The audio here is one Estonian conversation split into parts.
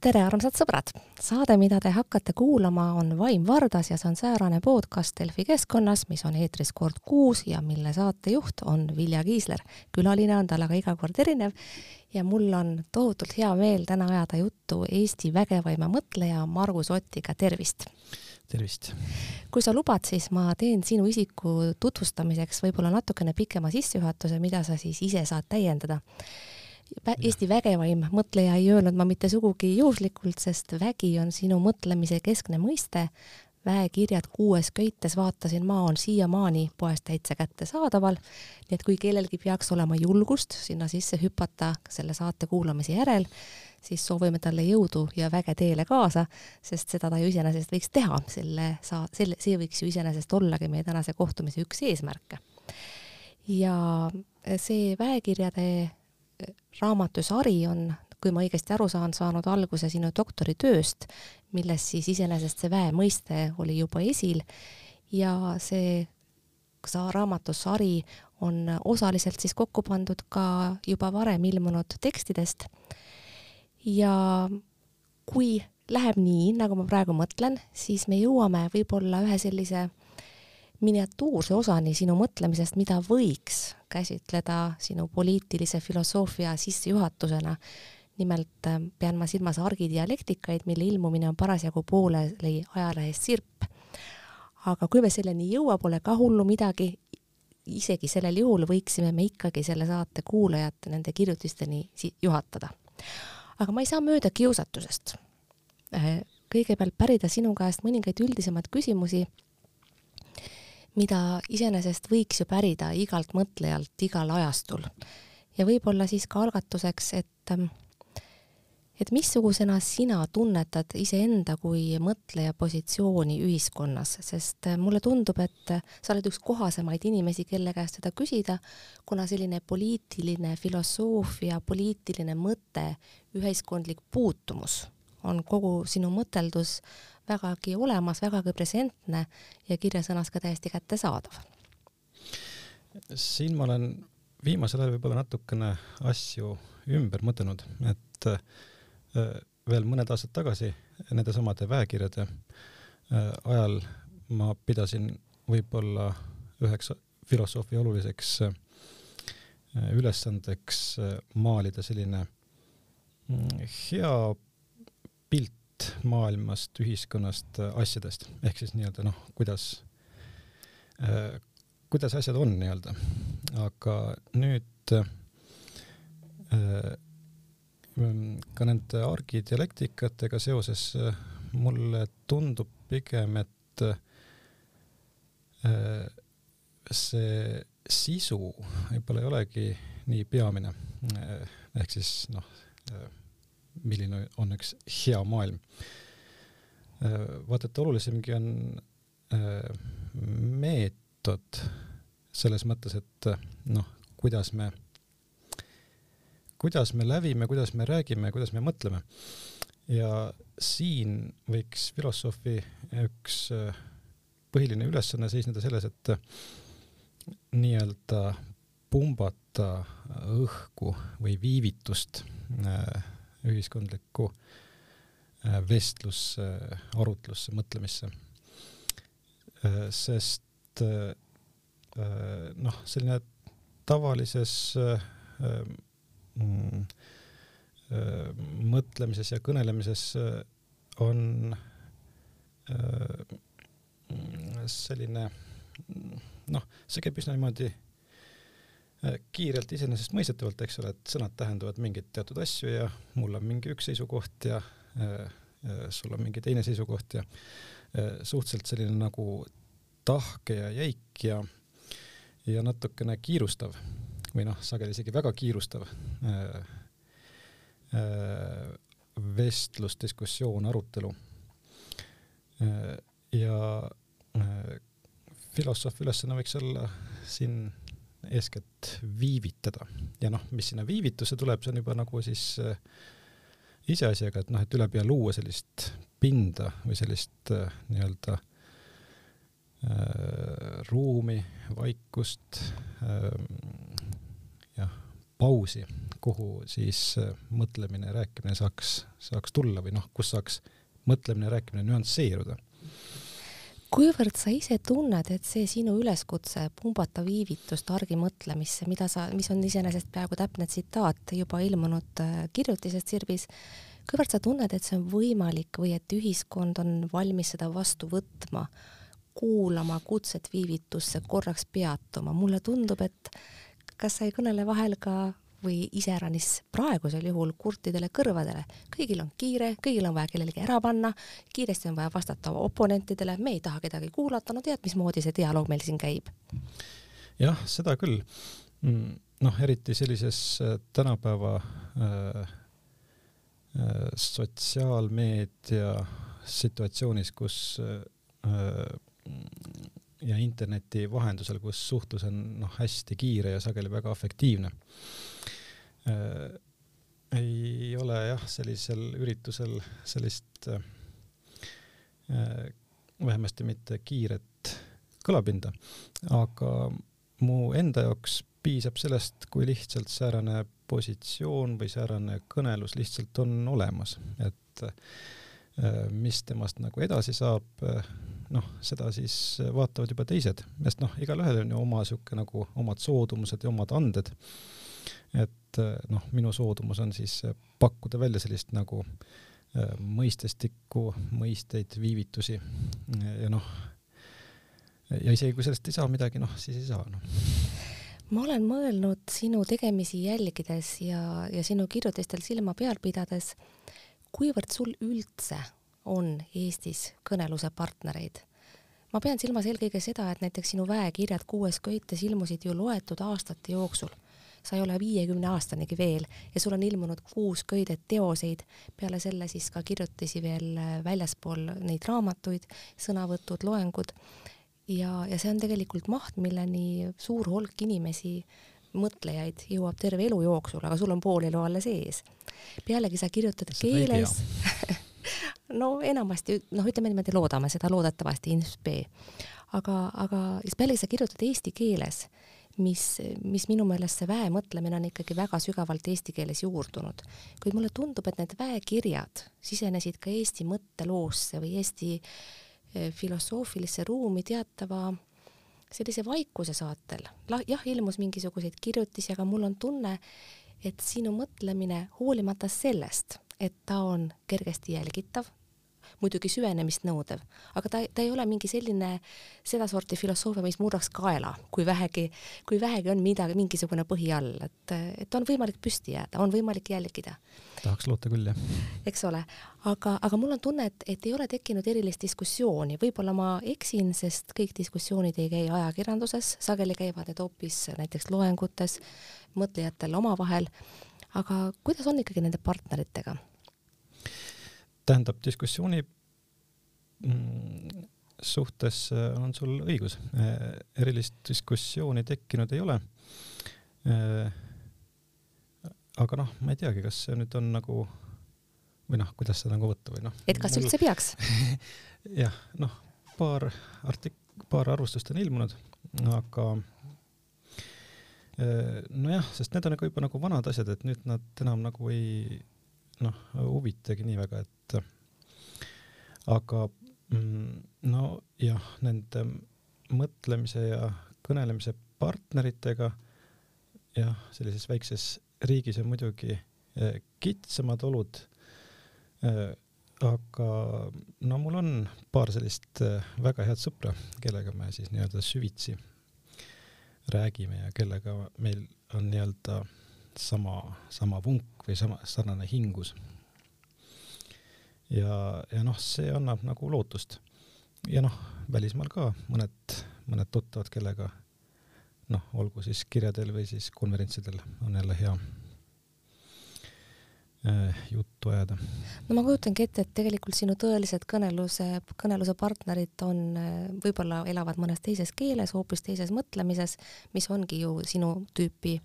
tere, armsad sõbrad! saade, mida te hakkate kuulama, on Vaim Vardas ja see on säärane podcast Delfi keskkonnas, mis on eetris kord kuus ja mille saatejuht on Vilja Kiisler. külaline on tal aga iga kord erinev ja mul on tohutult hea meel täna ajada juttu Eesti vägevaima mõtleja Margus Ottiga, tervist! tervist! kui sa lubad, siis ma teen sinu isiku tutvustamiseks võib-olla natukene pikema sissejuhatuse, mida sa siis ise saad täiendada Eesti vägevaim mõtleja ei öelnud ma mitte sugugi juhuslikult, sest vägi on sinu mõtlemise keskne mõiste. väekirjad kuues köites vaatasin ma on siiamaani poest täitsa kättesaadaval, nii et kui kellelgi peaks olema julgust sinna sisse hüpata selle saate kuulamise järel, siis soovime talle jõudu ja väge teele kaasa, sest seda ta ju iseenesest võiks teha, selle saa-, selle, see võiks ju iseenesest ollagi meie tänase kohtumise üks eesmärke. ja see väekirjade raamatusari on, kui ma õigesti aru saan, saanud alguse sinu doktoritööst, milles siis iseenesest see väe mõiste oli juba esil ja see sa raamatusari on osaliselt siis kokku pandud ka juba varem ilmunud tekstidest. ja kui läheb nii, nagu ma praegu mõtlen, siis me jõuame võib-olla ühe sellise miniatuurse osani sinu mõtlemisest, mida võiks käsitleda sinu poliitilise filosoofia sissejuhatusena. nimelt äh, pean ma silmas argidialektikaid, mille ilmumine on parasjagu pooleli ajalehes Sirp. aga kui me selleni jõua, pole ka hullu midagi, isegi sellel juhul võiksime me ikkagi selle saate kuulajat nende kirjutisteni juhatada. aga ma ei saa mööda kiusatusest. Äh, kõigepealt pärida sinu käest mõningaid üldisemaid küsimusi mida iseenesest võiks ju pärida igalt mõtlejalt igal ajastul. ja võib-olla siis ka algatuseks, et ähm, et missugusena sina tunnetad iseenda kui mõtleja positsiooni ühiskonnas, sest äh, mulle tundub, et äh, sa oled üks kohasemaid inimesi, kelle käest seda küsida, kuna selline poliitiline filosoofia, poliitiline mõte, ühiskondlik puutumus on kogu sinu mõteldus vägagi olemas, vägagi presentne ja kirjasõnas ka täiesti kättesaadav. siin ma olen viimasel ajal võib-olla natukene asju ümber mõtelnud, et äh, veel mõned aastad tagasi nendesamade väekirjade äh, ajal ma pidasin võib-olla üheks filosoofi oluliseks äh, ülesandeks maalida selline mm, hea pilt pilt maailmast, ühiskonnast, asjadest, ehk siis nii-öelda noh, kuidas äh,, kuidas asjad on nii-öelda. aga nüüd äh, ka nende argidialektikatega seoses äh, mulle tundub pigem, et äh, see sisu võib-olla ei olegi nii peamine äh,. ehk siis noh äh, milline on üks hea maailm. Äh, vaata, et olulisemgi on äh, meetod selles mõttes, et äh, noh, kuidas me, kuidas me lävime, kuidas me räägime, kuidas me mõtleme. ja siin võiks filosoofi üks põhiline ülesanne seisneda selles, et nii-öelda pumbata õhku või viivitust äh, ühiskondlikku äh, vestlusse, arutlusse, mõtlemisse. Äh, sest äh, noh, selline tavalises mm, mõtlemises ja kõnelemises on selline noh, see käib üsna niimoodi kiirelt iseenesestmõistetavalt, eks ole, et sõnad tähendavad mingeid teatud asju ja mul on mingi üks seisukoht ja äh, äh, sul on mingi teine seisukoht ja äh, suhteliselt selline nagu tahke ja jäik ja, ja natukene kiirustav või noh, sageli isegi väga kiirustav äh, äh, vestlus, diskussioon, arutelu äh,. ja äh, filosoofi ülesanne võiks olla siin eeskätt viivitada ja noh, mis sinna viivitusse tuleb, see on juba nagu siis äh, iseasi, aga et noh, et ülepea luua sellist pinda või sellist äh, nii-öelda äh, ruumi, vaikust äh,, jah, pausi kuhu siis mõtlemine ja rääkimine saaks, saaks tulla või noh, kus saaks mõtlemine ja rääkimine nüansseeruda. Kuivõrd sa ise tunned, et see sinu üleskutse pumbata viivitust argi mõtlemisse, mida sa, mis on iseenesest peaaegu täpne tsitaat juba ilmunud äh, kirjutisest Sirbis, kuivõrd sa tunned, et see on võimalik või et ühiskond on valmis seda vastu võtma, kuulama kutset viivitusse, korraks peatuma, mulle tundub, et kas sa ei kõnele vahel ka või iseäranis praegusel juhul kurtidele kõrvadele. kõigil on kiire, kõigil on vaja kellelegi ära panna, kiiresti on vaja vastata oponentidele, me ei taha kedagi kuulata, no tead, mismoodi see dialoog meil siin käib? jah, seda küll. Mm, noh, eriti sellises äh, tänapäeva äh, äh, sotsiaalmeedia situatsioonis, kus äh, ja interneti vahendusel, kus suhtlus on noh, hästi kiire ja sageli väga afektiivne äh,. Ei ole jah, sellisel üritusel sellist äh, vähemasti mitte kiiret kõlapinda, aga mu enda jaoks piisab sellest, kui lihtsalt säärane positsioon või säärane kõnelus lihtsalt on olemas, et äh, mis temast nagu edasi saab äh,, noh, seda siis vaatavad juba teised, sest noh, igalühel on ju oma sihuke nagu omad soodumused ja omad anded. et noh, minu soodumus on siis pakkuda välja sellist nagu äh, mõistestikku, mõisteid, viivitusi ja noh, ja isegi kui sellest ei saa midagi, noh, siis ei saa, noh ma olen mõelnud sinu tegemisi jälgides ja, ja sinu kirjutistel silma peal pidades, kuivõrd sul üldse on Eestis kõneluse partnereid. ma pean silmas eelkõige seda, et näiteks sinu väekirjad kuues köites ilmusid ju loetud aastate jooksul. Sa ei ole viiekümne aastanigi veel ja sul on ilmunud kuus köidet teoseid, peale selle siis ka kirjutisi veel väljaspool neid raamatuid, sõnavõtud, loengud. ja, ja see on tegelikult maht, milleni suur hulk inimesi mõtlejaid jõuab terve elu jooksul, aga sul on pool elu alles ees. pealegi sa kirjutad Seda keeles no enamasti, noh, ütleme niimoodi, loodame seda loodetavasti, aga, aga siis pealegi sa kirjutad eesti keeles, mis, mis minu meelest see väemõtlemine on ikkagi väga sügavalt eesti keeles juurdunud. kuid mulle tundub, et need väekirjad sisenesid ka Eesti mõtteloosse või Eesti eh, filosoofilisse ruumi teatava sellise vaikuse saatel. jah, ilmus mingisuguseid kirjutisi, aga mul on tunne, et sinu mõtlemine, hoolimata sellest, et ta on kergesti jälgitav, muidugi süvenemist nõudev, aga ta, ta ei ole mingi selline sedasorti filosoofia, mis murraks kaela, kui vähegi, kui vähegi on midagi, mingisugune põhi all, et, et on võimalik püsti jääda, on võimalik jälgida. tahaks loota küll, jah. eks ole, aga, aga mul on tunne, et, et ei ole tekkinud erilist diskussiooni, võib-olla ma eksin, sest kõik diskussioonid ei käi ajakirjanduses, sageli käivad need hoopis näiteks loengutes, mõtlejatel omavahel, aga kuidas on ikkagi nende partneritega? Tähendab, diskussiooni mm, suhtes äh, on sul õigus, äh, erilist diskussiooni tekkinud ei ole. Äh, aga noh, ma ei teagi, kas see nüüd on nagu või noh, kuidas seda nagu võtta või noh. et kas mul... üldse peaks jah, noh, paar artik-, paar arvustust on ilmunud, aga nojah, sest need on nagu juba nagu vanad asjad, et nüüd nad enam nagu ei noh, huvitagi nii väga, et aga mm, nojah, nende mõtlemise ja kõnelemise partneritega jah, sellises väikses riigis on muidugi eh, kitsamad olud eh,. aga no mul on paar sellist eh, väga head sõpra, kellega me siis nii-öelda süvitsi räägime ja kellega meil on nii-öelda sama, sama vunk või sama sarnane hingus. ja, ja noh, see annab nagu lootust. ja noh, välismaal ka mõned, mõned tuttavad, kellega noh, olgu siis kirjadel või siis konverentsidel on jälle hea äh, juttu ajada. no ma kujutangi ette, et tegelikult sinu tõelised kõneluse, kõneluse partnerid on, äh, võib-olla elavad mõnes teises keeles, hoopis teises mõtlemises, mis ongi ju sinu tüüpi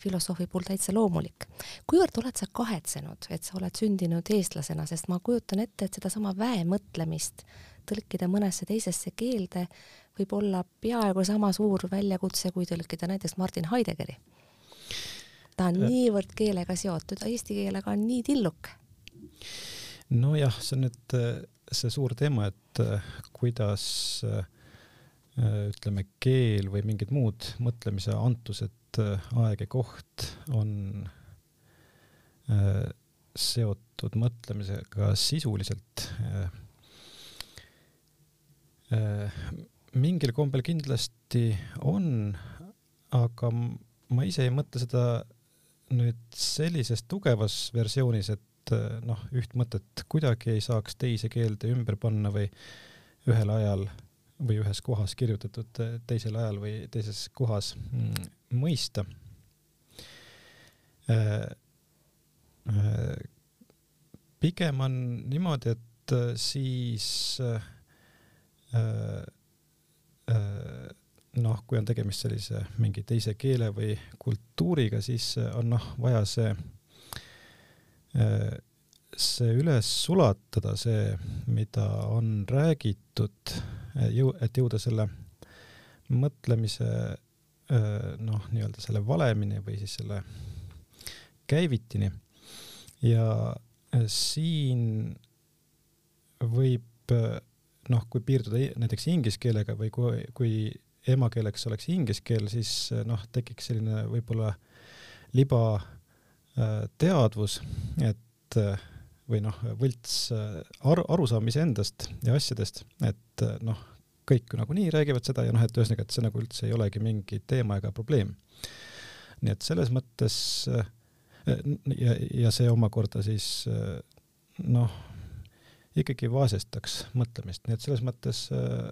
filosoofi puhul täitsa loomulik. kuivõrd oled sa kahetsenud, et sa oled sündinud eestlasena, sest ma kujutan ette, et sedasama väemõtlemist tõlkida mõnesse teisesse keelde võib olla peaaegu sama suur väljakutse, kui tõlkida näiteks Martin Heideggeri. ta on niivõrd keelega seotud, eesti keelega on nii tilluke. nojah, see on nüüd see suur teema, et kuidas ütleme, keel või mingid muud mõtlemise antused, aeg ja koht on seotud mõtlemisega sisuliselt mingil kombel kindlasti on, aga ma ise ei mõtle seda nüüd sellises tugevas versioonis, et noh, üht mõtet kuidagi ei saaks teise keelde ümber panna või ühel ajal või ühes kohas kirjutatud teisel ajal või teises kohas mm, mõista. pigem on niimoodi, et siis noh, kui on tegemist sellise mingi teise keele või kultuuriga, siis on noh, vaja see, see üles sulatada, see, mida on räägitud, et jõuda selle mõtlemise noh, nii-öelda selle valemini või siis selle käivitini. ja siin võib noh, kui piirduda näiteks inglise keelega või kui, kui emakeeleks oleks inglise keel, siis noh, tekiks selline võib-olla libateadvus, äh, et äh, või noh, võlts äh, aru, arusaam iseendast ja asjadest, et noh, kõik nagunii räägivad seda ja noh, et ühesõnaga, et see nagu üldse ei olegi mingi teema ega probleem. nii et selles mõttes ja, ja see omakorda siis noh ikkagi vaesestaks mõtlemist, nii et selles mõttes äh,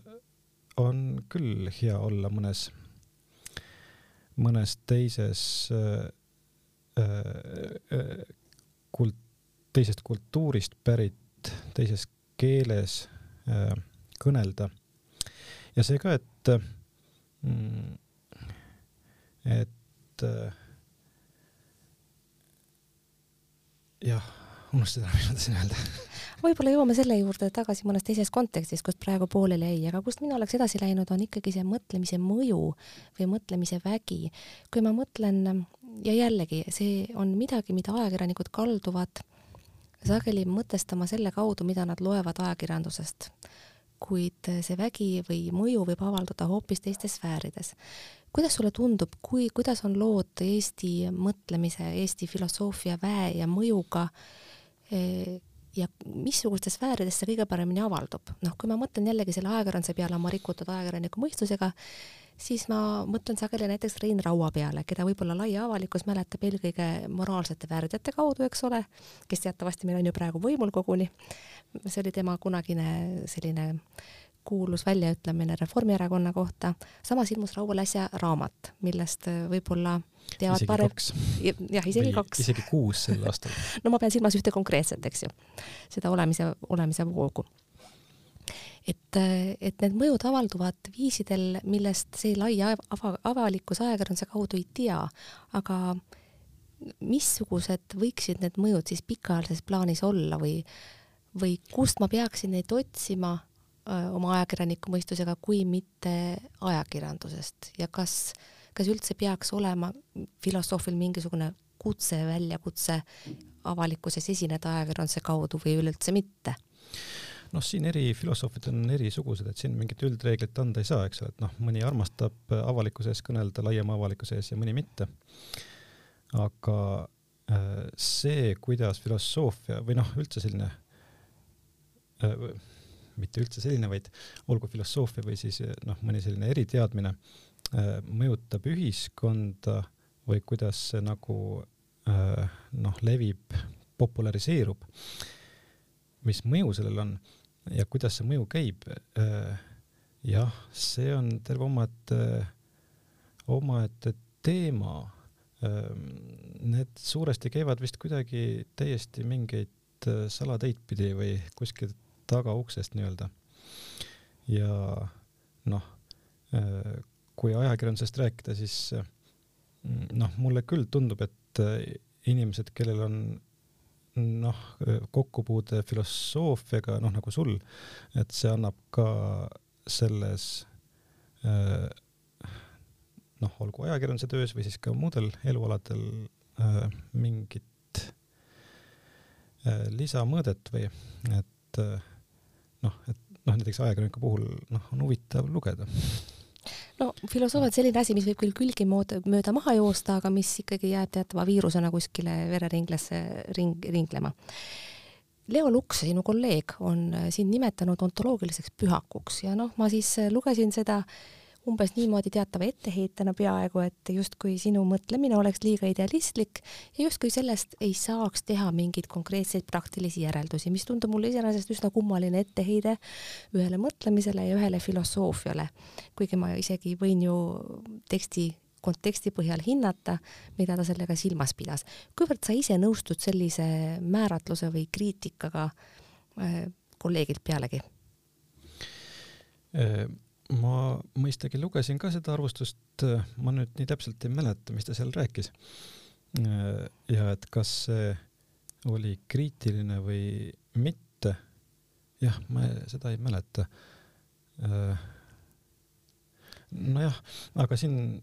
on küll hea olla mõnes, mõnes teises äh, äh, kult-, teisest kultuurist pärit, teises keeles kõnelda. ja see ka, et, mm, et jah, unustasin, mis ma tahtsin öelda võib-olla jõuame selle juurde tagasi mõnes teises kontekstis, kust praegu pooleli jäi, aga kust mina oleks edasi läinud, on ikkagi see mõtlemise mõju või mõtlemise vägi. kui ma mõtlen ja jällegi, see on midagi, mida ajakirjanikud kalduvad sageli mõtestama selle kaudu, mida nad loevad ajakirjandusest. kuid see vägi või mõju võib avalduda hoopis teistes sfäärides. kuidas sulle tundub, kui, kuidas on lood Eesti mõtlemise, Eesti filosoofia väe ja mõjuga eh, ja missugustes sfäärides see kõige paremini avaldub. noh, kui ma mõtlen jällegi selle ajakirjanduse peale oma rikutud ajakirjaniku mõistusega, siis ma mõtlen sageli näiteks Rein Raua peale, keda võib-olla laia avalikkus mäletab eelkõige moraalsete väärteate kaudu, eks ole, kes teatavasti meil on ju praegu võimul koguni. see oli tema kunagine selline kuulus väljaütlemine Reformierakonna kohta. samas ilmus Raual äsja raamat, millest võib-olla teavad isegi parem. jah, isegi Või kaks. isegi kuus sel aastal no ma pean silmas ühte konkreetset, eks ju, seda olemise, olemise voogu. Et, et need mõjud avalduvad viisidel, millest see lai ava, avalikkus ajakirjanduse kaudu ei tea, aga missugused võiksid need mõjud siis pikaajalises plaanis olla või, või kust ma peaksin neid otsima öö, oma ajakirjaniku mõistusega, kui mitte ajakirjandusest ja kas kas üldse peaks olema filosoofil mingisugune kutse, väljakutse avalikkuses esineda ajakirjanduse kaudu või üleüldse mitte? Noh, siin eri filosoofid on erisugused, et siin mingit üldreeglit anda ei saa, eks ole, et noh, mõni armastab avalikkuse ees kõnelda laiema avalikkuse ees ja mõni mitte. aga äh, see, kuidas filosoofia või noh, üldse selline äh, mitte üldse selline, vaid olgu filosoofia või siis noh, mõni selline eriteadmine Äh, mõjutab ühiskonda või kuidas see nagu noh, levib, populariseerub, mis mõju sellel on ja kuidas see mõju käib. Äh, jah, see on terve omaette, omaette teema. Need suuresti käivad vist kuidagi täiesti mingeid salateid pidi või kuskilt tagauksest nii-öelda. ja noh kui ajakirjandusest rääkida, siis noh, mulle küll tundub, et äh, inimesed, kellel on noh, kokkupuude filosoofiaga, noh nagu sul, et see annab ka selles äh, noh, olgu ajakirjanduse töös või siis ka muudel elualadel äh, mingit äh, lisamõõdet või et noh, et noh, näiteks ajakirjaniku puhul noh, on huvitav lugeda no filosoofia on selline asi, mis võib küll külgi mööda, maha joosta, aga mis ikkagi jääb teatava viirusena kuskile vereringlasse ring, ringlema. Leo Luks, sinu kolleeg, on sind nimetanud ontoloogiliseks pühakuks ja noh, ma siis lugesin seda äh, umbes niimoodi teatava etteheitena peaaegu, et justkui sinu mõtlemine oleks liiga idealistlik ja justkui sellest ei saaks teha mingeid konkreetseid praktilisi järeldusi, mis tundub mulle iseenesest üsna kummaline etteheide ühele mõtlemisele ja ühele filosoofiale. kuigi ma isegi võin ju teksti konteksti põhjal hinnata, mida ta sellega silmas pidas. kuivõrd sa ise nõustud sellise määratluse või kriitikaga äh, kolleegilt pealegi? Äh, ma mõistagi lugesin ka seda arvustust, ma nüüd nii täpselt ei mäleta, mis ta seal rääkis. ja et kas see oli kriitiline või mitte. jah, ma seda ei mäleta. nojah, aga siin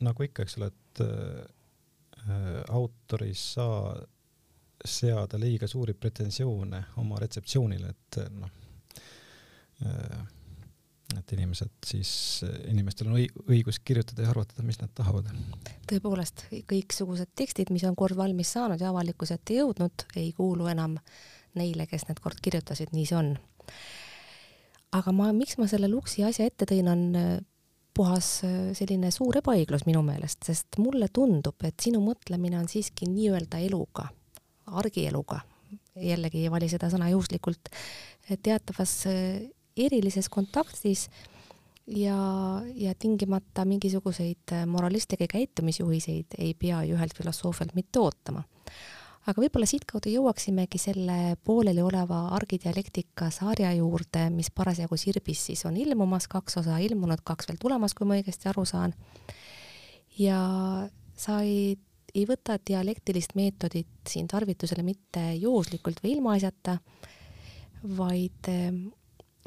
nagu ikka, eks ole, et autor ei saa seada liiga suuri pretensioone oma retseptsioonile, et noh Äh, et inimesed siis, inimestel on õigus kirjutada ja arvatada, mis nad tahavad. tõepoolest, kõiksugused tekstid, mis on kord valmis saanud ja avalikkuse ette jõudnud, ei kuulu enam neile, kes need kord kirjutasid, nii see on. aga ma, miks ma selle Luksi asja ette tõin, on äh, puhas äh, selline suur ebaõiglus minu meelest, sest mulle tundub, et sinu mõtlemine on siiski nii-öelda eluga, argieluga, jällegi ei vali seda sõna juhuslikult, teatavas erilises kontaktis ja, ja tingimata mingisuguseid moralistlikke käitumisjuhiseid ei pea ju ühelt filosoofialt mitte ootama. aga võib-olla siitkaudu jõuaksimegi selle poolelioleva argidialektika sarja juurde, mis parasjagu Sirbis siis on ilmumas, kaks osa ilmunud, kaks veel tulemas, kui ma õigesti aru saan. ja sa ei, ei võta dialektilist meetodit siin tarvitusele mitte juhuslikult või ilmaasjata, vaid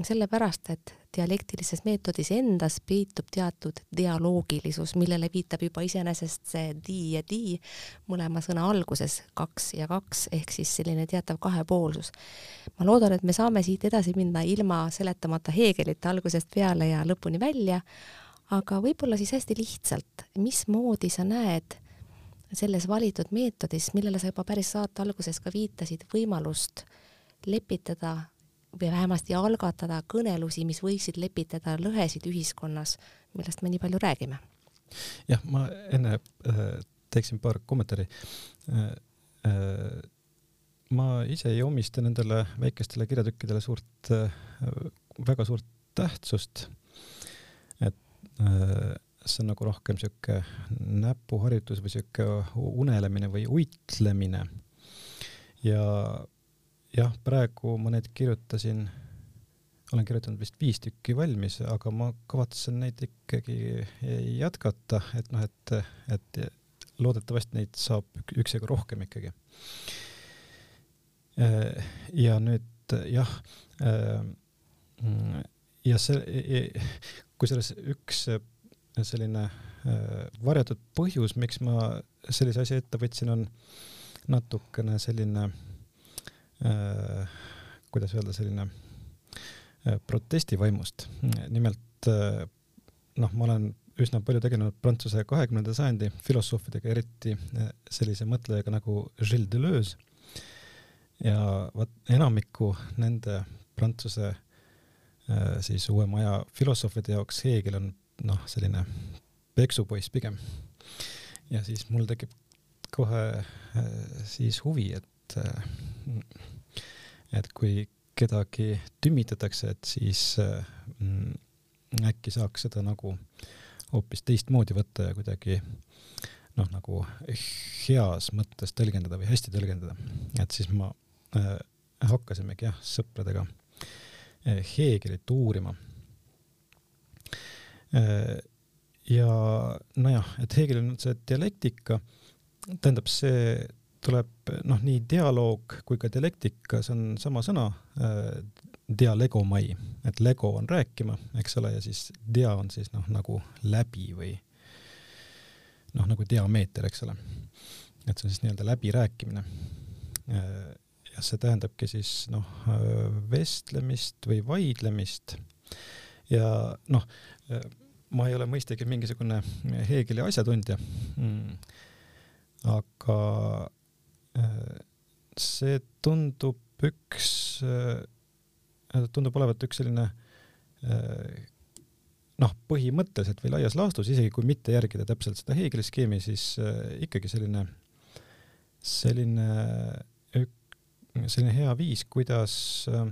sellepärast, et dialektilises meetodis endas peitub teatud dialoogilisus, millele viitab juba iseenesest see di ja di mõlema sõna alguses, kaks ja kaks, ehk siis selline teatav kahepoolsus. ma loodan, et me saame siit edasi minna ilma seletamata Heegelit algusest peale ja lõpuni välja, aga võib-olla siis hästi lihtsalt, mismoodi sa näed selles valitud meetodis, millele sa juba päris saate alguses ka viitasid, võimalust lepitada või vähemasti algatada kõnelusi, mis võiksid lepitada lõhesid ühiskonnas, millest me nii palju räägime. jah, ma enne äh, teeksin paar kommentaari äh,. Äh, ma ise ei omista nendele väikestele kirjatükkidele suurt väga suurt tähtsust. et see on nagu rohkem sihuke näpuharjutus või sihuke unelemine või uitlemine. ja jah, praegu ma need kirjutasin, olen kirjutanud vist viis tükki valmis, aga ma kavatsen neid ikkagi jätkata, et noh, et, et loodetavasti neid saab üksjagu rohkem ikkagi. ja nüüd jah, ja see, kusjuures üks selline varjatud põhjus, miks ma sellise asja ette võtsin, on natukene selline äh, Äh, kuidas öelda, selline äh, protestivaimust. nimelt äh, noh, ma olen üsna palju tegelenud Prantsuse kahekümnenda sajandi filosoofidega, eriti sellise mõtlejaga nagu Gilles Deleuze. ja vot enamiku nende Prantsuse siis uue maja filosoofide jaoks Hegel on noh, selline peksupoiss pigem. ja siis mul tekib kohe siis huvi, et et kui kedagi tümitatakse, et siis mm, äkki saaks seda nagu hoopis teistmoodi võtta ja kuidagi noh, nagu heas mõttes tõlgendada või hästi tõlgendada. et siis ma äh, hakkasimegi jah, sõpradega äh, Heegelit uurima äh,. ja nojah, et Heegelil on see dialektika, tähendab see tuleb noh, nii dialoog kui ka dialektika, see on sama sõna äh,, dialegomai, et lego on rääkima, eks ole, ja siis dia on siis noh, nagu läbi või noh, nagu diameeter, eks ole. et see on siis nii-öelda läbirääkimine. ja see tähendabki siis noh, vestlemist või vaidlemist ja noh, ma ei ole mõistagi mingisugune Heegeli asjatundja mm.. aga see tundub üks, tundub olevat üks selline noh, põhimõtteliselt või laias laastus, isegi kui mitte järgida täpselt seda Heegeli skeemi, siis äh, ikkagi selline, selline, selline hea viis, kuidas äh,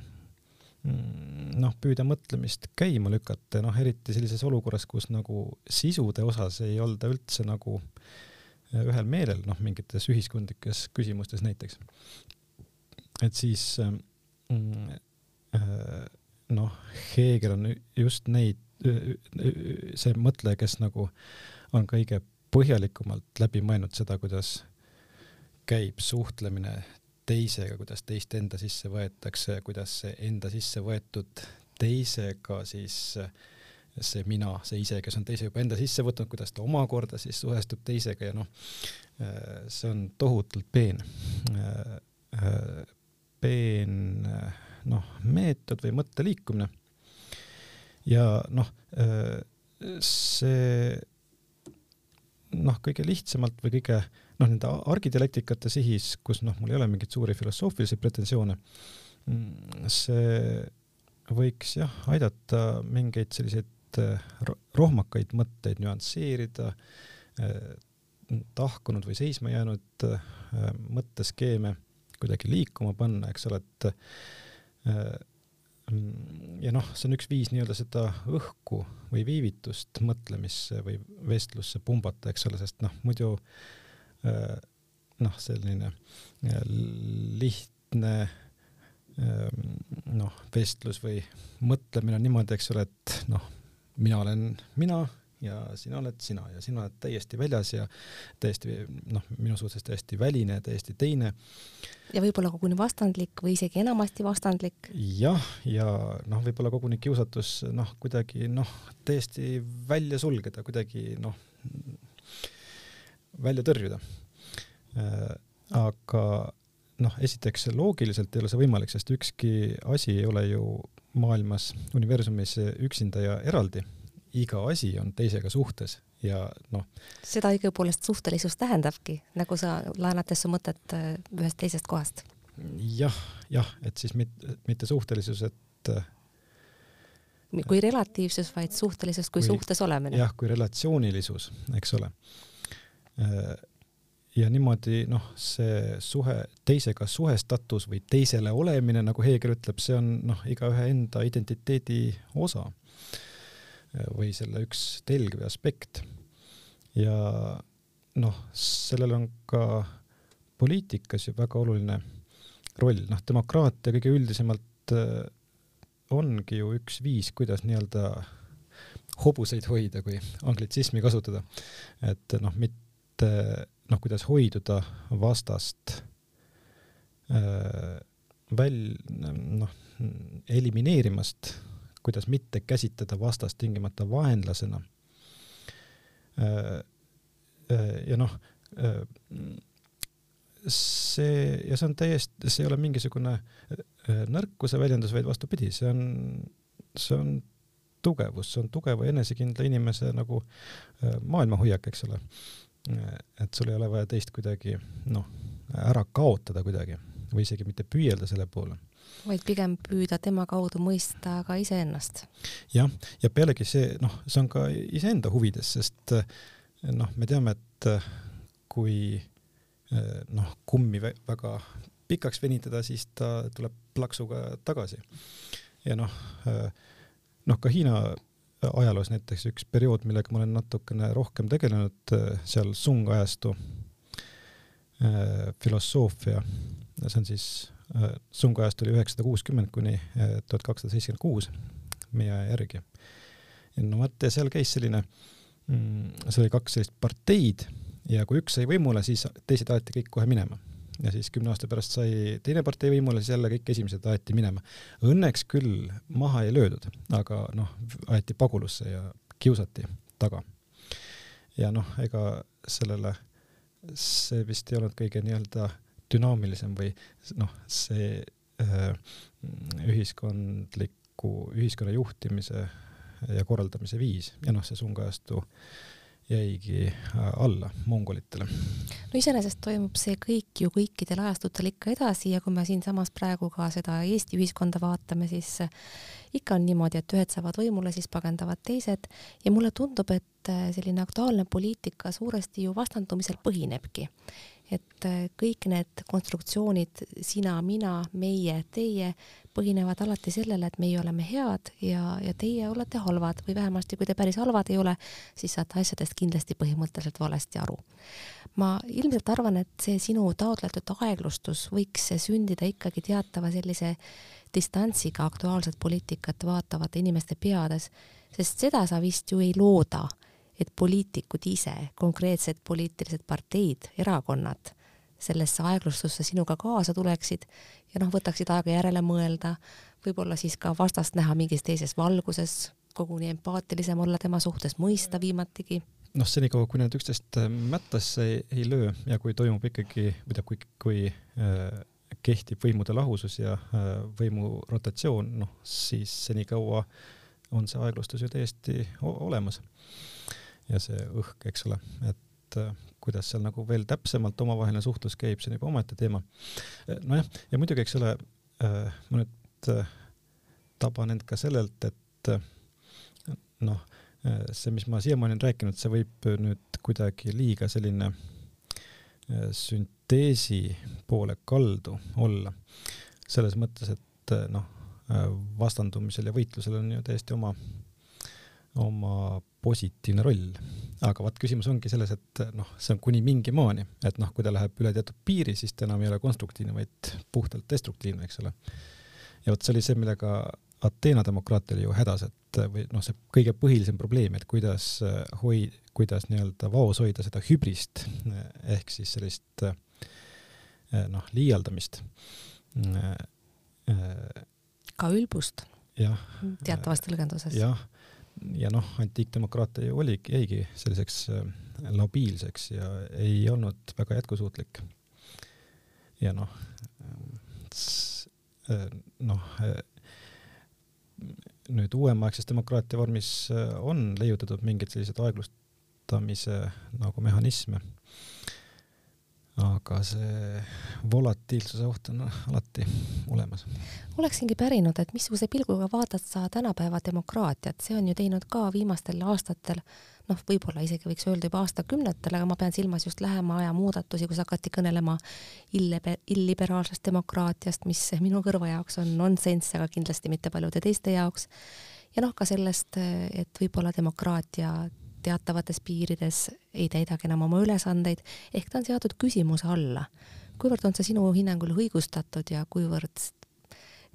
noh, püüda mõtlemist käima lükata, noh, eriti sellises olukorras, kus nagu sisude osas ei olda üldse nagu äh, ühel meelel, noh, mingites ühiskondlikes küsimustes näiteks. et siis noh, Heegel on just neid see mõtleja, kes nagu on kõige põhjalikumalt läbi mõelnud seda, kuidas käib suhtlemine teisega, kuidas teist enda sisse võetakse ja kuidas see enda sisse võetud teisega siis see mina, see ise, kes on teise juba enda sisse võtnud, kuidas ta omakorda siis suhestub teisega ja noh, see on tohutult peen, peen noh, meetod või mõtteliikumine ja noh, äh, see noh, kõige lihtsamalt või kõige noh, nende argidialektikate sihis, kus noh, mul ei ole mingeid suuri filosoofilisi pretensioone, mm, see võiks jah, aidata mingeid selliseid äh, rohmakaid mõtteid nüansseerida, äh, tahkunud või seisma jäänud mõtteskeeme kuidagi liikuma panna, eks ole, et ja noh, see on üks viis nii-öelda seda õhku või viivitust mõtlemisse või vestlusse pumbata, eks ole, sest noh, muidu noh, selline lihtne noh, vestlus või mõtlemine on niimoodi, eks ole, et noh, mina olen mina ja sina oled sina ja sina oled täiesti väljas ja täiesti noh, minu suhtes täiesti väline, täiesti teine. ja võib-olla koguni vastandlik või isegi enamasti vastandlik. jah, ja noh, võib-olla koguni kiusatus noh, kuidagi noh, täiesti välja sulgeda, kuidagi noh, välja tõrjuda äh,. aga noh, esiteks loogiliselt ei ole see võimalik, sest ükski asi ei ole ju maailmas, universumis üksinda ja eraldi iga asi on teisega suhtes ja noh. seda õigupoolest suhtelisus tähendabki, nagu sa laenates su mõtet äh, ühest teisest kohast ja,. jah, jah, et siis mitte, mitte suhtelisus, et äh, kui relatiivsus, vaid suhtelisus kui, kui suhtes olemine. jah, kui relatsioonilisus, eks ole. Ja niimoodi noh, see suhe, teisega suhestatus või teisele olemine, nagu Heegel ütleb, see on noh, igaühe enda identiteedi osa või selle üks telg või aspekt. ja noh, sellel on ka poliitikas ju väga oluline roll, noh, demokraatia kõige üldisemalt äh, ongi ju üks viis, kuidas nii-öelda hobuseid hoida, kui anglitsismi kasutada. et noh, mitte noh, kuidas hoiduda vastast äh, väl-, noh, elimineerimast kuidas mitte käsitleda vastast tingimata vaenlasena. Äh, äh, ja noh, see ja see on täiesti, see ei ole mingisugune nõrkuse väljendus, vaid vastupidi, see on, see on tugevus, see on tugeva enesekindla inimese nagu maailmahoiak, eks ole. Et sul ei ole vaja teist kuidagi noh, ära kaotada kuidagi või isegi mitte püüelda selle poole vaid pigem püüda tema kaudu mõista ka iseennast. jah, ja pealegi see, noh, see on ka iseenda huvides, sest noh, me teame, et kui noh, kummi väga pikaks venitada, siis ta tuleb plaksuga tagasi. ja noh, noh ka Hiina ajaloos näiteks üks periood, millega ma olen natukene rohkem tegelenud, seal Sung ajastu filosoofia, see on siis Äh, sungajast oli üheksasada kuuskümmend kuni tuhat kakssada seitsekümmend kuus meie aja järgi. no vot, ja seal käis selline, mm, seal oli kaks sellist parteid ja kui üks sai võimule, siis teised aeti kõik kohe minema. Ja siis kümne aasta pärast sai teine partei võimule, siis jälle kõik esimesed aeti minema. Õnneks küll maha ei löödud, aga noh, aeti pagulusse ja kiusati taga. ja noh, ega sellele, see vist ei olnud kõige nii-öelda dünaamilisem või noh, see äh, ühiskondliku, ühiskonna juhtimise ja korraldamise viis ja noh, see sungajastu jäigi äh, alla mongolitele. no iseenesest toimub see kõik ju kõikidel ajastutel ikka edasi ja kui me siinsamas praegu ka seda Eesti ühiskonda vaatame, siis ikka on niimoodi, et ühed saavad võimule, siis pagendavad teised ja mulle tundub, et äh, selline aktuaalne poliitika suuresti ju vastandumisel põhinebki et äh, kõik need konstruktsioonid, sina, mina, meie, teie, põhinevad alati sellele, et meie oleme head ja, ja teie olete halvad või vähemasti, kui te päris halvad ei ole, siis saate asjadest kindlasti põhimõtteliselt valesti aru. ma ilmselt arvan, et see sinu taotletud aeglustus võiks sündida ikkagi teatava sellise distantsiga aktuaalset poliitikat vaatavate inimeste peades, sest seda sa vist ju ei looda et poliitikud ise, konkreetsed poliitilised parteid, erakonnad sellesse aeglustusse sinuga kaasa tuleksid ja noh, võtaksid aega järele mõelda, võib-olla siis ka vastast näha mingis teises valguses, koguni empaatilisem olla tema suhtes, mõista viimatigi. noh, senikaua, kui need üksteist äh, mättasse ei, ei löö ja kui toimub ikkagi, või tähendab, kui, kui äh, kehtib võimude lahusus ja äh, võimu rotatsioon, noh siis senikaua on see aeglustus ju täiesti olemas ja see õhk, eks ole, et äh, kuidas seal nagu veel täpsemalt omavaheline suhtlus käib, see on juba omaette teema. Äh, nojah, ja muidugi, eks ole, äh, ma nüüd taban end ka sellelt, et noh, see, mis ma siiamaani olen rääkinud, see võib nüüd kuidagi liiga selline sünteesi poole kaldu olla. selles mõttes, et noh, vastandumisel ja võitlusel on ju täiesti oma oma positiivne roll. aga vaat küsimus ongi selles, et noh, see on kuni mingi maani, et noh, kui ta läheb üle teatud piiri, siis ta enam ei ole konstruktiivne, vaid puhtalt destruktiivne, eks ole. ja vot see oli see, millega Ateena demokraatia oli ju hädas, et või noh, see kõige põhilisem probleem, et kuidas hoi-, kuidas nii-öelda vaos hoida seda hübrist ehk siis sellist noh, liialdamist. ka ülbust. teatavas tõlgenduses. jah ja noh, antiikdemokraatia ju oligi, jäigi selliseks äh, labiilseks ja ei olnud väga jätkusuutlik. ja noh, äh, noh, äh, nüüd uuemaaegses demokraatia vormis on leiutatud mingeid selliseid aeglustamise nagu mehhanisme aga see volatiilsuse oht on alati olemas. oleksingi pärinud, et missuguse pilguga vaatad sa tänapäeva demokraatiat, see on ju teinud ka viimastel aastatel, noh, võib-olla isegi võiks öelda juba aastakümnetel, aga ma pean silmas just lähema aja muudatusi, kus hakati kõnelema ille-, illiberaalsest demokraatiast, mis minu kõrva jaoks on nonsenss, aga kindlasti mitte paljude teiste jaoks. ja noh, ka sellest, et võib-olla demokraatia teatavates piirides ei täidagi enam oma ülesandeid, ehk ta on seatud küsimuse alla. kuivõrd on see sinu hinnangul õigustatud ja kuivõrd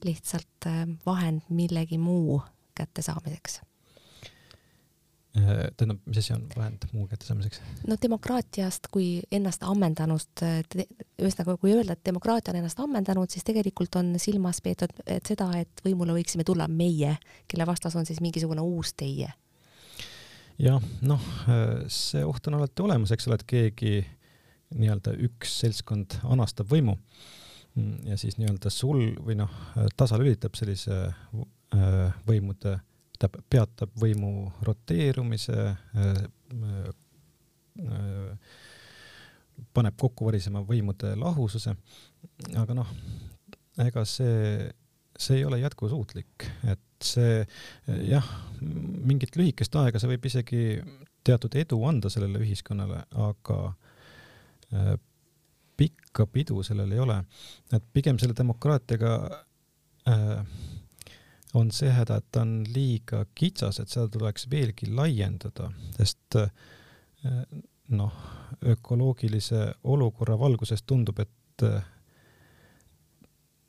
lihtsalt äh, vahend millegi muu kättesaamiseks? Äh, tähendab, mis asi on vahend muu kättesaamiseks? no demokraatiast kui ennast ammendanust, ühesõnaga, kui öelda, et demokraatia on ennast ammendanud, siis tegelikult on silmas peetud et seda, et võimule võiksime tulla meie, kelle vastas on siis mingisugune uus teie jah, noh, see oht on alati olemas, eks ole, et keegi nii-öelda üks seltskond anastab võimu. Ja siis nii-öelda sul või noh, tasalülitab sellise äh, võimude, tähendab, peatab võimu roteerumise, äh, äh, paneb kokku varisema võimude lahususe, aga noh, ega see, see ei ole jätkusuutlik, et see jah, mingit lühikest aega see võib isegi teatud edu anda sellele ühiskonnale, aga äh, pikka pidu sellel ei ole. et pigem selle demokraatiaga äh, on see häda, et ta on liiga kitsas, et seda tuleks veelgi laiendada, sest äh, noh, ökoloogilise olukorra valguses tundub, et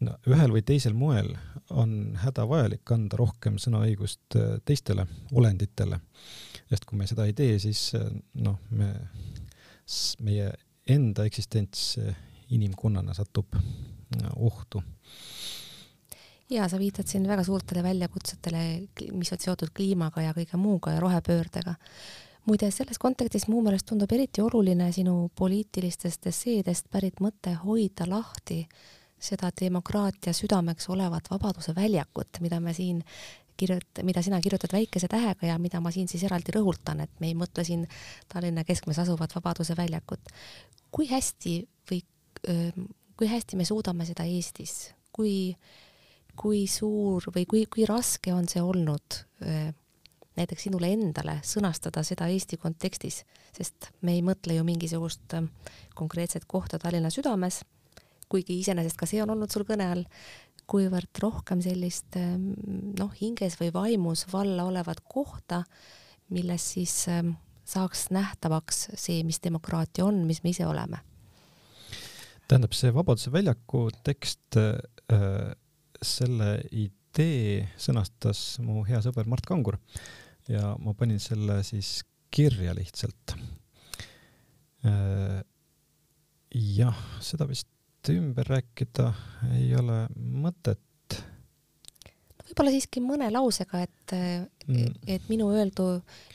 no ühel või teisel moel on hädavajalik anda rohkem sõnaõigust äh, teistele olenditele. sest kui me seda ei tee, siis äh, noh, me, meie enda eksistents äh, inimkonnana satub ohtu. ja sa viitad siin väga suurtele väljakutsetele, mis on seotud kliimaga ja kõige muuga ja rohepöördega muide, selles kontekstis mu meelest tundub eriti oluline sinu poliitilistest esseedest pärit mõte hoida lahti seda demokraatia südameks olevat Vabaduse väljakut, mida me siin kirjut-, mida sina kirjutad väikese tähega ja mida ma siin siis eraldi rõhutan, et me ei mõtle siin Tallinna keskmes asuvat Vabaduse väljakut. kui hästi või kui hästi me suudame seda Eestis, kui, kui suur või kui, kui raske on see olnud näiteks sinule endale sõnastada seda Eesti kontekstis, sest me ei mõtle ju mingisugust konkreetset kohta Tallinna südames, kuigi iseenesest ka see on olnud sul kõne all, kuivõrd rohkem sellist noh, hinges või vaimus valla olevat kohta, milles siis saaks nähtavaks see, mis demokraatia on, mis me ise oleme. tähendab, see Vabaduse väljaku tekst äh,, selle idee sõnastas mu hea sõber Mart Kangur ja ma panin selle siis kirja lihtsalt äh,. jah, seda vist ümber rääkida ei ole mõtet. võib-olla siiski mõne lausega, et mm., et minu öeldu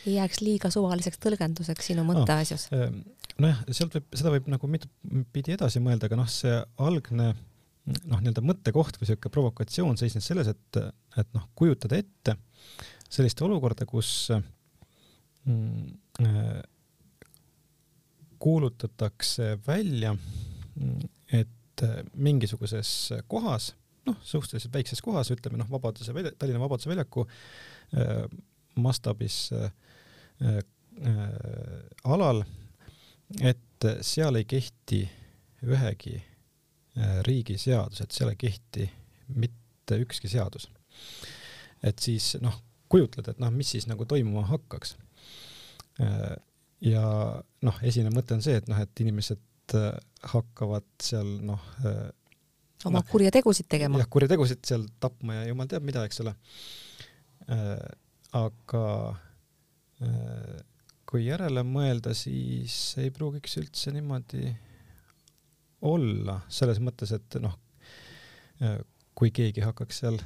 ei jääks liiga suvaliseks tõlgenduseks sinu mõtteasjus no,. nojah, sealt võib, seda võib nagu mitu pidi edasi mõelda, aga noh, see algne noh, nii-öelda mõttekoht või sihuke provokatsioon seisnes selles, et, et noh, kujutada ette sellist olukorda, kus mm, äh, kuulutatakse välja, et et äh, mingisuguses kohas, noh, suhteliselt väikses kohas, ütleme noh, Vabaduse välja, Tallinna Vabaduse väljaku äh, mastaabis äh, äh, alal, et seal ei kehti ühegi äh, riigi seadus, et seal ei kehti mitte ükski seadus. et siis noh, kujutled, et noh, mis siis nagu toimuma hakkaks äh,. ja noh, esimene mõte on see, et noh, et inimesed Äh, hakkavad seal noh äh, oma no, kurjategusid tegema. jah, kurjategusid seal tapma ja jumal teab mida, eks ole äh,. aga äh, kui järele mõelda, siis ei pruugiks üldse niimoodi olla, selles mõttes, et noh kui keegi hakkaks seal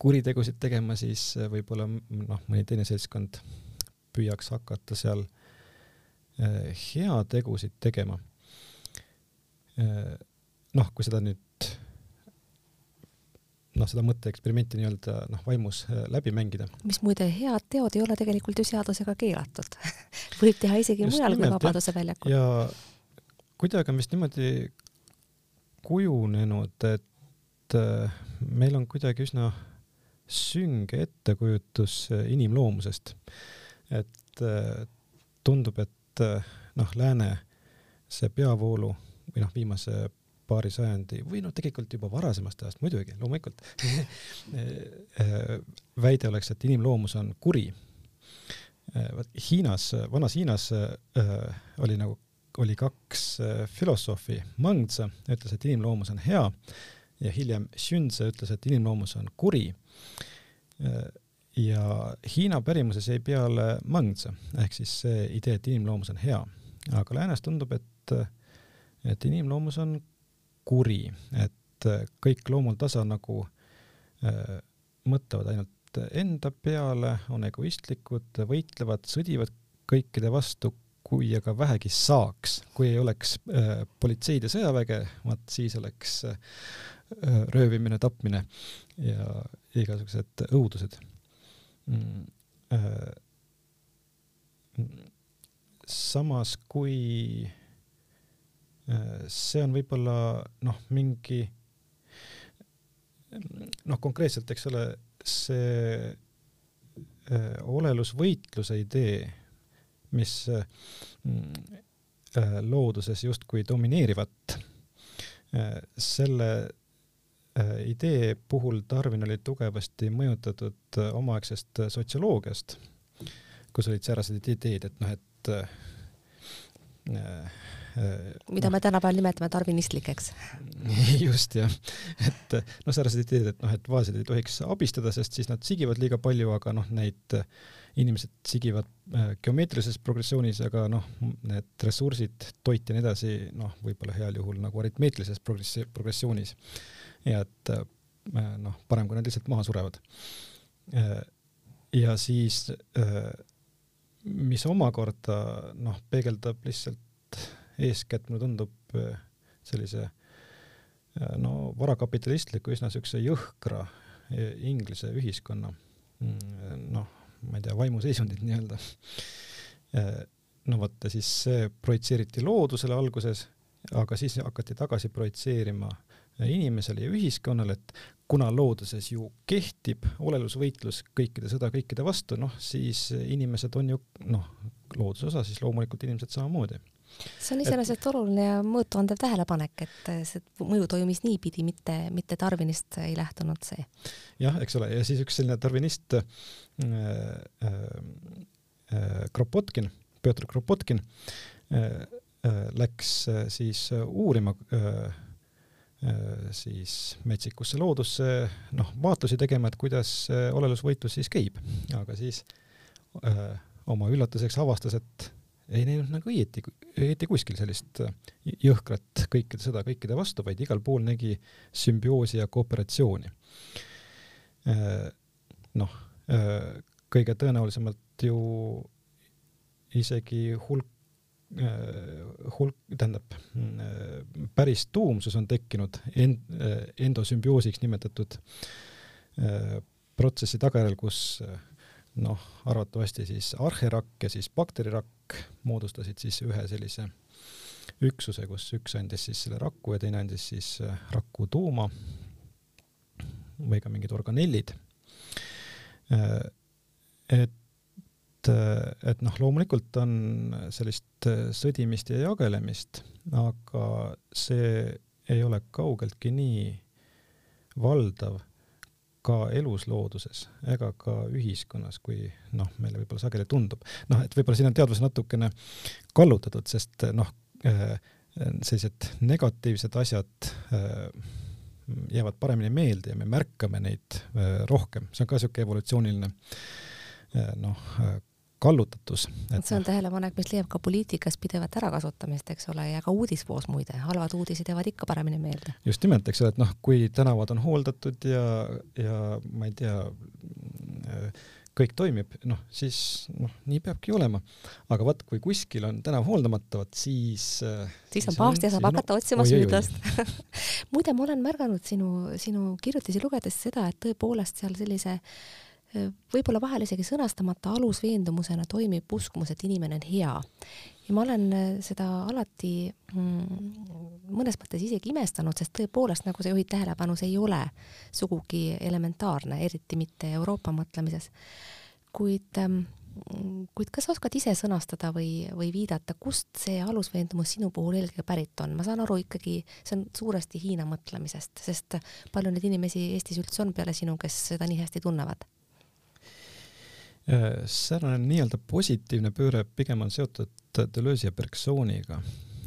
kuritegusid tegema, siis võib-olla noh, mõni teine seltskond püüaks hakata seal heategusid tegema noh, kui seda nüüd noh, seda mõtteeksperimenti nii-öelda noh, vaimus äh, läbi mängida. mis muide, head teod ei ole tegelikult ju seadusega keelatud võib teha isegi Just mujal kui Vabaduse väljakul. ja kuidagi on vist niimoodi kujunenud, et äh, meil on kuidagi üsna sünge ettekujutus äh, inimloomusest. et tundub, et noh, lääne see peavoolu või noh, viimase paari sajandi või noh, tegelikult juba varasemast ajast muidugi, loomulikult. Väide oleks, et inimloomus on kuri. vot Hiinas, vanas Hiinas äh, oli nagu, oli kaks äh, filosoofi, Mangtse ütles, et inimloomus on hea ja hiljem Xunze ütles, et inimloomus on kuri. Äh, ja Hiina pärimuses jäi peale Mangtse ehk siis see idee, et inimloomus on hea, aga läänes tundub, et et inimloomus on kuri, et äh, kõik loomul tasa nagu äh, mõtlevad ainult enda peale, on egoistlikud, võitlevad, sõdivad kõikide vastu, kui aga vähegi saaks, kui ei oleks äh, politseid ja sõjaväge, vaat siis oleks äh, röövimine, tapmine ja igasugused õudused mm,. Äh, samas, kui see on võib-olla noh, mingi noh, konkreetselt, eks ole, see äh, olelusvõitluse idee, mis äh, looduses justkui domineerivat, äh, selle idee puhul Darwin oli tugevasti mõjutatud omaaegsest sotsioloogiast, kus olid säärased ideed, et noh, et Äh, mida me tänapäeval nimetame tarvinistlikeks. just jah, et noh, säärased ideed, et noh, et vaesed ei tohiks abistada, sest siis nad sigivad liiga palju, aga noh, neid inimesed sigivad äh, geomeetrilises progressioonis, aga noh, need ressursid, toit ja nii edasi, noh, võib-olla heal juhul nagu aritmeetilises progressi-, progressioonis. ja et äh, noh, parem, kui nad lihtsalt maha surevad. ja siis mis omakorda noh, peegeldab lihtsalt eeskätt mulle tundub sellise no varakapitalistliku üsna siukse jõhkra Inglise ühiskonna mm, noh, ma ei tea, vaimuseisundit nii-öelda. no vot, siis see projitseeriti loodusele alguses, aga siis hakati tagasi projitseerima inimesele ja ühiskonnale, et kuna looduses ju kehtib olelusvõitlus kõikide sõda kõikide vastu, noh siis inimesed on ju noh, looduse osa, siis loomulikult inimesed samamoodi see on iseenesest et... oluline ja mõõtuandev tähelepanek, et see mõju toimus niipidi, mitte, mitte Darwinist ei lähtunud see. jah, eks ole, ja siis üks selline darwinist äh, äh, äh, Kropotkin, Pjötr Kropotkin äh, äh, läks äh, siis uurima äh, siis metsikusse loodusse, noh, vaatlusi tegema, et kuidas olelusvõitlus siis käib, aga siis öö, oma üllatuseks avastas, et ei näinud nagu õieti, õieti kuskil sellist äh, jõhkrat kõikide sõda kõikide vastu, vaid igal pool nägi sümbioosi ja kooperatsiooni. Äh, noh, äh, kõige tõenäolisemalt ju isegi hulk, hulk, tähendab, päris tuumsus on tekkinud end, endosümbioosiks nimetatud protsessi tagajärjel, kus noh, arvatavasti siis arherakk ja siis bakterirakk moodustasid siis ühe sellise üksuse, kus üks andis siis selle raku ja teine andis siis äh, raku tuuma või ka mingid organellid. Äh, et, äh, et noh, loomulikult on sellist sõdimist ja jagelemist, aga see ei ole kaugeltki nii valdav ka elus looduses ega ka ühiskonnas, kui noh, meile võib-olla sageli tundub. noh, et võib-olla siin on teadvus natukene kallutatud, sest noh, äh, sellised negatiivsed asjad äh, jäävad paremini meelde ja me märkame neid äh, rohkem, see on ka niisugune evolutsiooniline noh, kallutatus. see on tähelepanek, mis leiab ka poliitikas pidevat ärakasutamist, eks ole, ja ka uudisvoos muide, halvad uudised jäävad ikka paremini meelde. just nimelt, eks ole, et noh, kui tänavad on hooldatud ja, ja ma ei tea, kõik toimib, noh, siis noh, nii peabki olema. aga vot, kui kuskil on tänav hooldamata, vot siis siis on pahasti ja saab hakata otsima süüdlast muide, ma olen märganud sinu, sinu kirjutisi lugedes seda, et tõepoolest seal sellise äh, võib-olla vahel isegi sõnastamata alusveendumusena toimib uskumus, et inimene on hea. ja ma olen äh, seda alati mm, mõnes mõttes isegi imestanud, sest tõepoolest, nagu sa juhid tähelepanu, see ei ole sugugi elementaarne, eriti mitte Euroopa mõtlemises. kuid ähm, kuid kas sa oskad ise sõnastada või, või viidata, kust see alusveendumus sinu puhul eelkõige pärit on? ma saan aru ikkagi, see on suuresti Hiina mõtlemisest, sest palju neid inimesi Eestis üldse on peale sinu, kes seda nii hästi tunnevad? Äh, säärane nii-öelda positiivne pööre pigem on seotud Deleuze'i ja Bergsoniga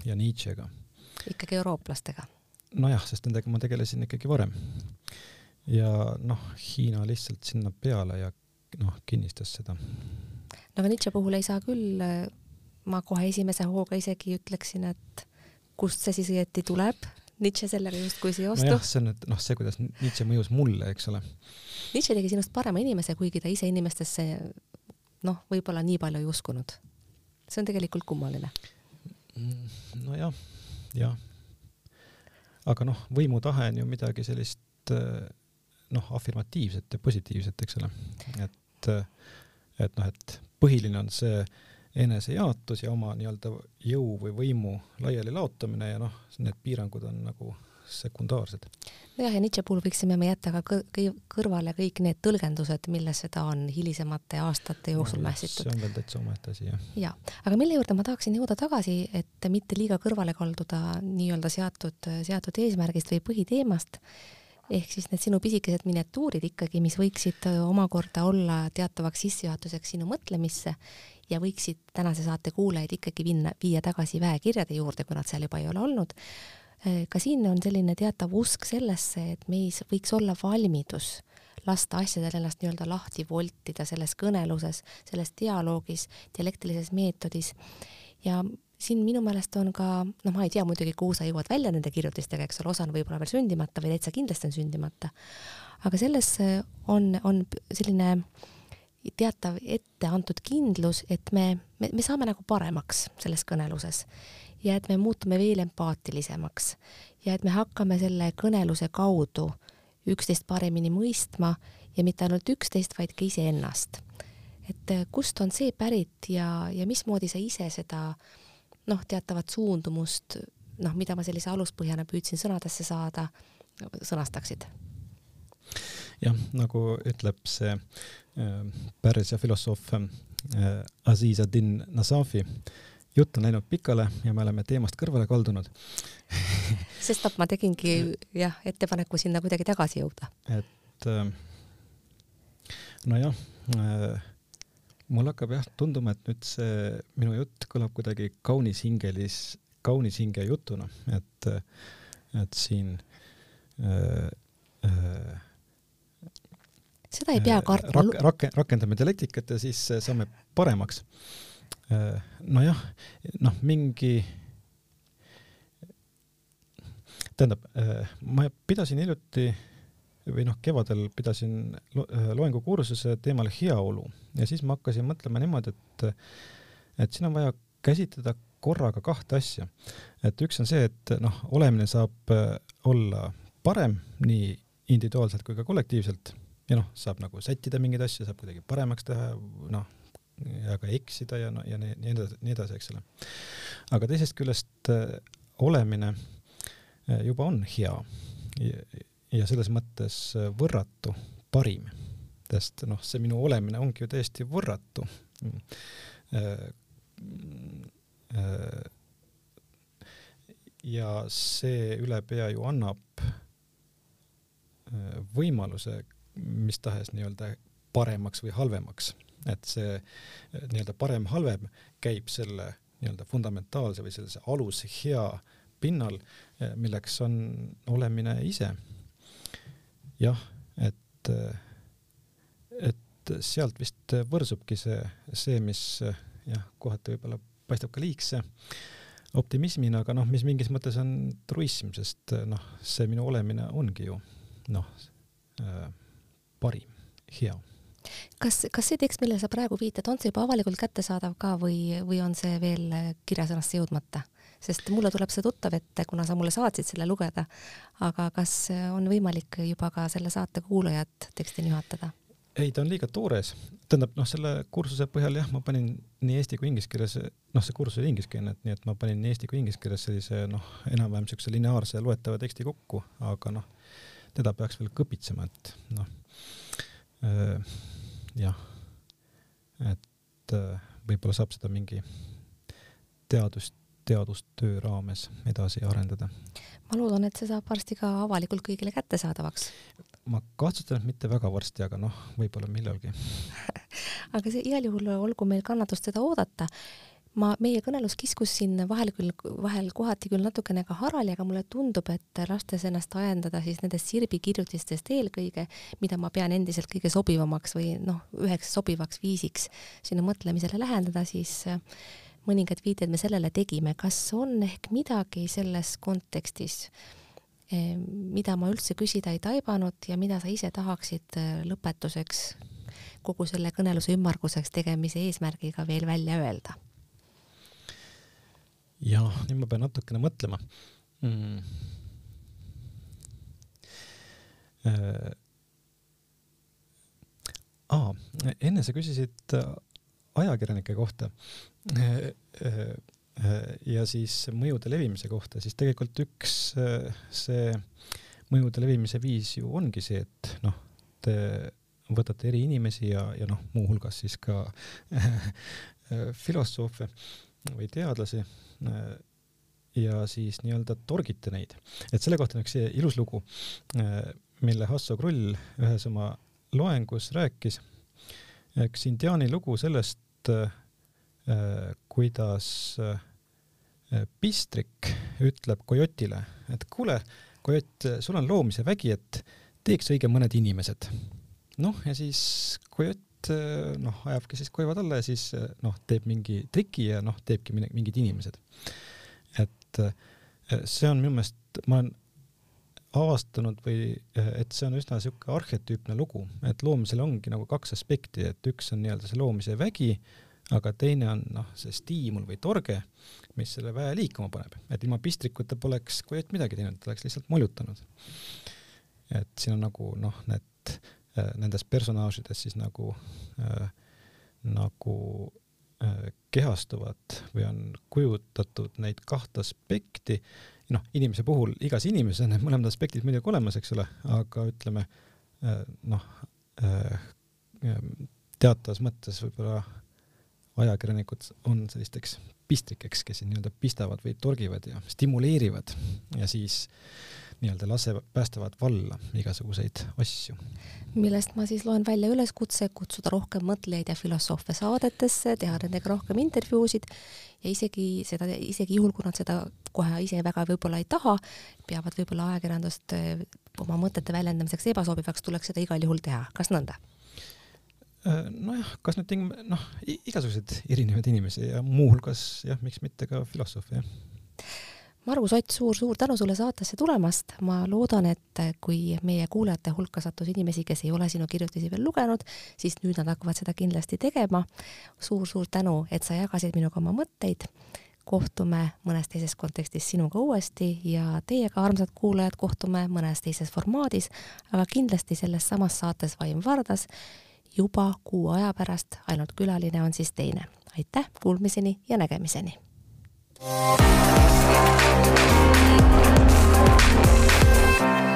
ja Nietzschega. ikkagi eurooplastega? nojah, sest nendega ma tegelesin ikkagi varem. ja noh, Hiina lihtsalt sinna peale ja noh, kinnistas seda. no aga Nietzsche puhul ei saa küll, ma kohe esimese hooga isegi ütleksin, et kust see siis õieti tuleb, Nietzsche sellega justkui ei ostu. nojah, see on nüüd noh, see, kuidas Nietzsche mõjus mulle, eks ole Nietzsche tegi sinust parema inimese, kuigi ta ise inimestesse noh, võib-olla nii palju ei uskunud. see on tegelikult kummaline. Mm, nojah, jah. aga noh, võimutahe on ju midagi sellist noh, afirmatiivset ja positiivset, eks ole. et, et noh, et põhiline on see enesejaotus ja oma nii-öelda jõu või võimu laiali laotamine ja noh, need piirangud on nagu sekundaarsed. nojah, ja Nietzsche puhul võiksime me jätta ka kõrvale kõik need tõlgendused, milles seda on hilisemate aastate jooksul no, mässitud. see on veel täitsa omaette asi, jah. ja, aga mille juurde ma tahaksin jõuda tagasi, et mitte liiga kõrvale kalduda nii-öelda seatud, seatud eesmärgist või põhiteemast, ehk siis need sinu pisikesed miniatuurid ikkagi, mis võiksid omakorda olla teatavaks sissejuhatuseks sinu mõtlemisse ja võiksid tänase saate kuulajaid ikkagi vinna, viia tagasi väekirjade juurde, kui nad seal juba ei ole olnud. Ka siin on selline teatav usk sellesse, et meis võiks olla valmidus lasta asjadel ennast nii-öelda lahti voltida selles kõneluses, selles dialoogis, dialektilises meetodis. Ja siin minu meelest on ka, noh, ma ei tea muidugi, kuhu sa jõuad välja nende kirjutistega, eks ole, osa on võib-olla veel sündimata või täitsa kindlasti on sündimata, aga selles on, on selline teatav ette antud kindlus, et me, me, me saame nagu paremaks selles kõneluses ja et me muutume veel empaatilisemaks ja et me hakkame selle kõneluse kaudu üksteist paremini mõistma ja mitte ainult üksteist, vaid ka iseennast. et äh, kust on see pärit ja, ja mismoodi sa ise seda noh, teatavat suundumust, noh, mida ma sellise aluspõhjana püüdsin sõnadesse saada, sõnastaksid? Jah, nagu ütleb see äh, Pärsia filosoof äh, Aziz Adin Nasafi, jutt on läinud pikale ja me oleme teemast kõrvale kaldunud sestap ma tegingi jah, ettepaneku sinna kuidagi tagasi jõuda. et äh, nojah äh,, mul hakkab jah tunduma, et nüüd see minu jutt kõlab kuidagi kaunis hingelis, kaunis hinge jutuna, et, et siin äh, äh, seda ei pea äh, kartma rak,. Rak, rakendame dialektikat ja siis saame paremaks Äh, nojah, noh, mingi, tähendab, äh, ma pidasin hiljuti või noh, kevadel pidasin lo äh, loengukursuse teemal heaolu ja siis ma hakkasin mõtlema niimoodi, et, et siin on vaja käsitleda korraga kahte asja. et üks on see, et noh, olemine saab olla parem nii individuaalselt kui ka kollektiivselt ja noh, saab nagu sättida mingeid asju, saab kuidagi paremaks teha, noh, ja ka eksida ja no ja nii, edasi, nii edasi, eks ole. aga teisest küljest äh, olemine äh, juba on hea. Ja, ja selles mõttes äh, võrratu, parim, sest noh, see minu olemine ongi ju täiesti võrratu. Ja see üle pea ju annab võimaluse mis tahes nii-öelda paremaks või halvemaks et see eh, nii-öelda parem-halvem käib selle nii-öelda fundamentaalse või sellise aluse hea pinnal, eh, milleks on olemine ise. jah, et, eh, et sealt vist võrsubki see, see, mis jah, kohati võib-olla paistab ka liigse optimismina, aga noh, mis mingis mõttes on truism, sest noh, see minu olemine ongi ju noh, parim, hea kas, kas see tekst, millele sa praegu viitad, on see juba avalikult kättesaadav ka või, või on see veel kirjasõnasse jõudmata? sest mulle tuleb see tuttav ette, kuna sa mulle saatsid selle lugeda, aga kas on võimalik juba ka selle saate kuulajat tekstini juhatada? ei, ta on liiga toores, tähendab noh, selle kursuse põhjal jah, ma panin nii eesti kui inglise keeles, noh, see kursus oli ingliskeelne, et nii et ma panin nii eesti kui inglise keeles sellise noh, enam-vähem siukse lineaarse loetava teksti kokku, aga noh, teda peaks veel kõpitsema, et noh jah, et äh, võib-olla saab seda mingi teadus, teadustöö raames edasi arendada. ma loodan, et see saab varsti ka avalikult kõigile kättesaadavaks. ma kahtlustan, et mitte väga varsti, aga noh, võib-olla millalgi aga see igal juhul olgu meil kannatust seda oodata ma, meie kõnelus kiskus siin vahel küll, vahel kohati küll natukene ka harali, aga mulle tundub, et lastes ennast ajendada siis nendest Sirbi kirjutistest eelkõige, mida ma pean endiselt kõige sobivamaks või noh, üheks sobivaks viisiks sinna mõtlemisele lähendada, siis äh, mõningad viited me sellele tegime. kas on ehk midagi selles kontekstis, äh, mida ma üldse küsida ei taibanud ja mida sa ise tahaksid äh, lõpetuseks kogu selle kõneluse ümmarguseks tegemise eesmärgiga veel välja öelda jah, nüüd ma pean natukene mõtlema. Mm.. Aa, enne sa küsisid äh, ajakirjanike kohta. Äh, ja siis mõjude levimise kohta, siis tegelikult üks see mõjude levimise viis ju ongi see, et noh, te võtate eri inimesi ja, ja noh, muuhulgas siis ka filosoofe või teadlasi ja siis nii-öelda torgite neid. et selle kohta on üks ilus lugu, äh, mille Hasso Krull ühes oma loengus rääkis. üks indiaani lugu sellest, äh, kuidas pistrik ütleb kojotile, et kuule, kojott, sul on loomise vägi, et teeks õige mõned inimesed. noh, ja siis kojott noh, ajabki siis koivad alla ja siis noh, teeb mingi triki ja noh, teebki mingid inimesed. et see on minu meelest, ma olen avastanud või et see on üsna niisugune arhetüüpne lugu, et loomisel ongi nagu kaks aspekti, et üks on nii-öelda see loomise vägi, aga teine on noh, see stiimul või torge, mis selle väe liikuma paneb, et ilma pistrikuta poleks Kojott midagi teinud, ta oleks lihtsalt molutanud. et siin on nagu noh, need nendes personaažides siis nagu äh, nagu äh, kehastuvad või on kujutatud neid kahte aspekti. Noh, inimese puhul, igas inimeses on need mõlemad aspektid muidugi olemas, eks ole, aga ütleme äh, noh, äh, teatavas mõttes võib-olla ajakirjanikud on sellisteks pistrikeks, kes nii-öelda pistavad või torgivad ja stimuleerivad. Ja siis nii-öelda lase, päästavad valla igasuguseid asju. millest ma siis loen välja üleskutse kutsuda rohkem mõtlejaid ja filosoofe saadetesse, teha nendega rohkem intervjuusid ja isegi seda, isegi juhul, kui nad seda kohe ise väga võib-olla ei taha, peavad võib-olla ajakirjandust eh, oma mõtete väljendamiseks ebasobivaks, tuleks seda igal juhul teha, kas nõnda? Äh, nojah, kas nüüd tingim-, noh, igasuguseid erinevaid inimesi ja muuhulgas jah, miks mitte ka filosoofe, jah Margus Ott suur,, suur-suur tänu sulle saatesse tulemast, ma loodan, et kui meie kuulajate hulka sattus inimesi, kes ei ole sinu kirjutisi veel lugenud, siis nüüd nad hakkavad seda kindlasti tegema suur,. suur-suur tänu, et sa jagasid minuga oma mõtteid. kohtume mõnes teises kontekstis sinuga uuesti ja teiega, armsad kuulajad, kohtume mõnes teises formaadis, aga kindlasti selles samas saates Vaim Vardas juba kuu aja pärast, ainult külaline on siis teine. aitäh, kuulmiseni ja nägemiseni! Thank you.